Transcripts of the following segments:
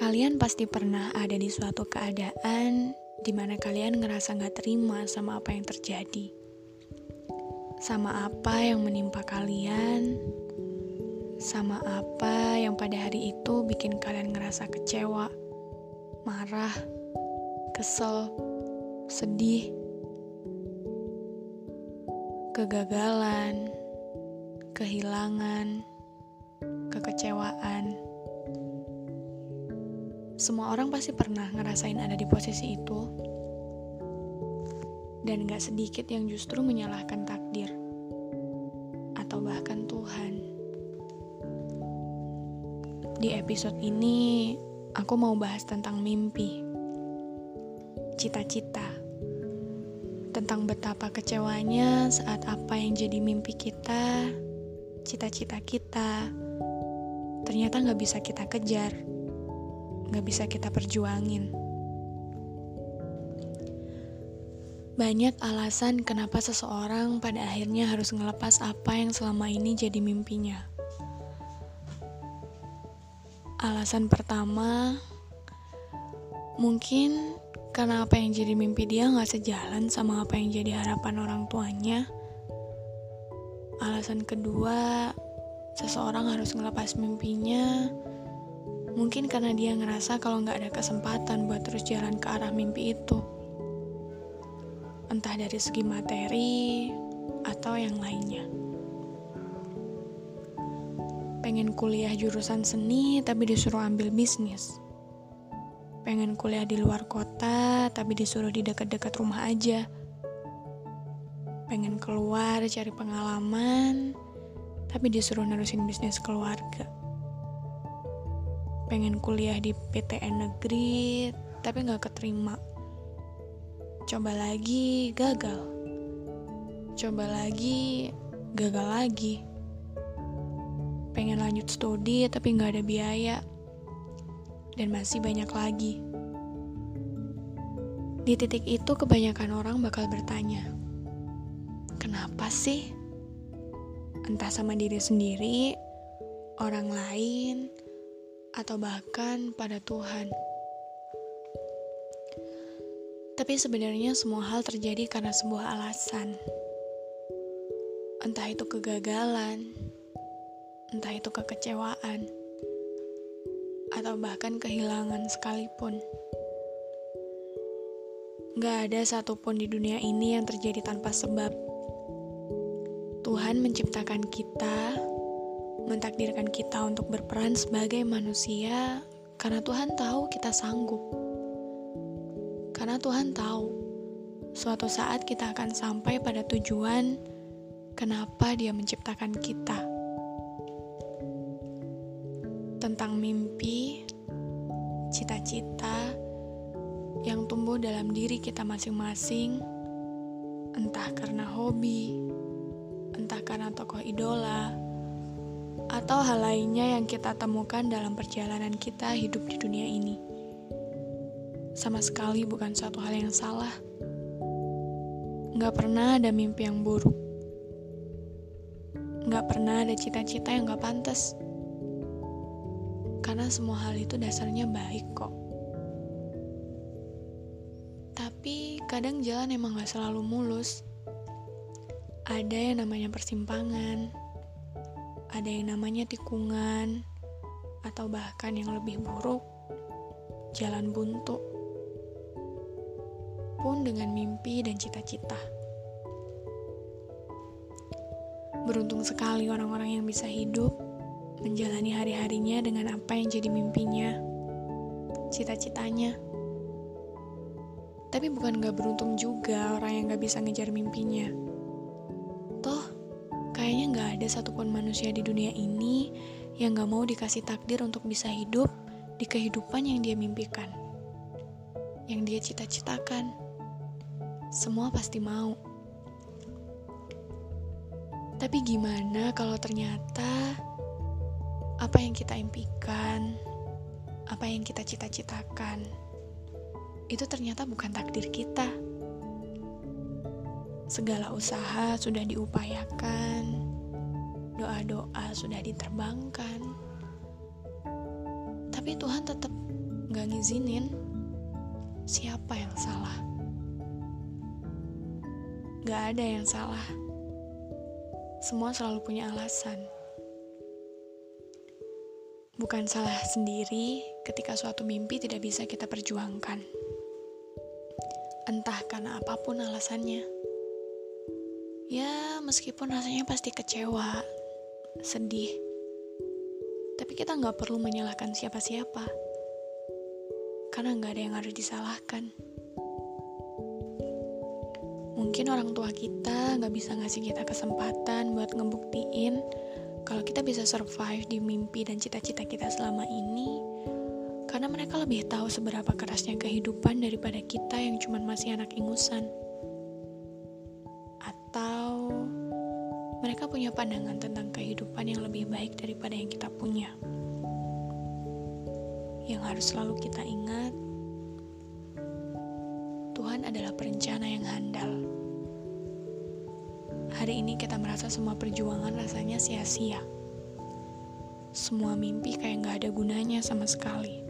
Kalian pasti pernah ada di suatu keadaan di mana kalian ngerasa nggak terima sama apa yang terjadi, sama apa yang menimpa kalian, sama apa yang pada hari itu bikin kalian ngerasa kecewa, marah, kesel, sedih, kegagalan, kehilangan, kekecewaan. Semua orang pasti pernah ngerasain ada di posisi itu. Dan gak sedikit yang justru menyalahkan takdir. Atau bahkan Tuhan. Di episode ini, aku mau bahas tentang mimpi. Cita-cita. Tentang betapa kecewanya saat apa yang jadi mimpi kita, cita-cita kita, ternyata gak bisa kita kejar gak bisa kita perjuangin. Banyak alasan kenapa seseorang pada akhirnya harus ngelepas apa yang selama ini jadi mimpinya. Alasan pertama, mungkin karena apa yang jadi mimpi dia gak sejalan sama apa yang jadi harapan orang tuanya. Alasan kedua, seseorang harus ngelepas mimpinya Mungkin karena dia ngerasa kalau nggak ada kesempatan buat terus jalan ke arah mimpi itu. Entah dari segi materi atau yang lainnya. Pengen kuliah jurusan seni tapi disuruh ambil bisnis. Pengen kuliah di luar kota tapi disuruh di dekat-dekat rumah aja. Pengen keluar cari pengalaman tapi disuruh nerusin bisnis keluarga pengen kuliah di PTN negeri tapi nggak keterima. Coba lagi gagal. Coba lagi gagal lagi. Pengen lanjut studi tapi nggak ada biaya. Dan masih banyak lagi. Di titik itu kebanyakan orang bakal bertanya kenapa sih? Entah sama diri sendiri orang lain atau bahkan pada Tuhan. Tapi sebenarnya semua hal terjadi karena sebuah alasan. Entah itu kegagalan, entah itu kekecewaan, atau bahkan kehilangan sekalipun. Gak ada satupun di dunia ini yang terjadi tanpa sebab. Tuhan menciptakan kita mentakdirkan kita untuk berperan sebagai manusia karena Tuhan tahu kita sanggup. Karena Tuhan tahu suatu saat kita akan sampai pada tujuan kenapa Dia menciptakan kita. Tentang mimpi, cita-cita yang tumbuh dalam diri kita masing-masing, entah karena hobi, entah karena tokoh idola, atau hal lainnya yang kita temukan dalam perjalanan kita hidup di dunia ini. Sama sekali bukan suatu hal yang salah. Gak pernah ada mimpi yang buruk. Gak pernah ada cita-cita yang gak pantas. Karena semua hal itu dasarnya baik kok. Tapi kadang jalan emang gak selalu mulus. Ada yang namanya persimpangan ada yang namanya tikungan, atau bahkan yang lebih buruk, jalan buntu. Pun dengan mimpi dan cita-cita. Beruntung sekali orang-orang yang bisa hidup menjalani hari-harinya dengan apa yang jadi mimpinya, cita-citanya. Tapi bukan gak beruntung juga orang yang gak bisa ngejar mimpinya Kayaknya gak ada satupun manusia di dunia ini yang gak mau dikasih takdir untuk bisa hidup di kehidupan yang dia mimpikan, yang dia cita-citakan. Semua pasti mau. Tapi gimana kalau ternyata apa yang kita impikan, apa yang kita cita-citakan, itu ternyata bukan takdir kita. Segala usaha sudah diupayakan, doa-doa sudah diterbangkan, tapi Tuhan tetap gak ngizinin siapa yang salah. Gak ada yang salah. Semua selalu punya alasan. Bukan salah sendiri ketika suatu mimpi tidak bisa kita perjuangkan. Entah karena apa pun alasannya. Ya, meskipun rasanya pasti kecewa, sedih. Tapi kita nggak perlu menyalahkan siapa-siapa. Karena nggak ada yang harus disalahkan. Mungkin orang tua kita nggak bisa ngasih kita kesempatan buat ngebuktiin kalau kita bisa survive di mimpi dan cita-cita kita selama ini karena mereka lebih tahu seberapa kerasnya kehidupan daripada kita yang cuma masih anak ingusan. Mereka punya pandangan tentang kehidupan yang lebih baik daripada yang kita punya. Yang harus selalu kita ingat, Tuhan adalah perencana yang handal. Hari ini kita merasa semua perjuangan rasanya sia-sia. Semua mimpi kayak gak ada gunanya sama sekali.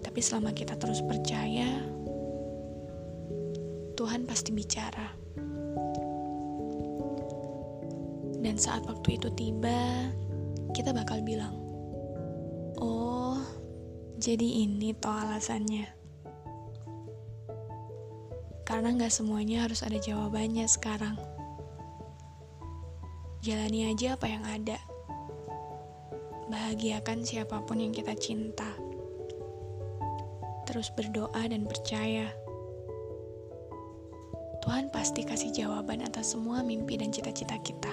Tapi selama kita terus percaya, Tuhan pasti bicara. Dan saat waktu itu tiba, kita bakal bilang, "Oh, jadi ini toh alasannya." Karena nggak semuanya harus ada jawabannya sekarang. Jalani aja apa yang ada. Bahagiakan siapa pun yang kita cinta. Terus berdoa dan percaya. Tuhan pasti kasih jawaban atas semua mimpi dan cita-cita kita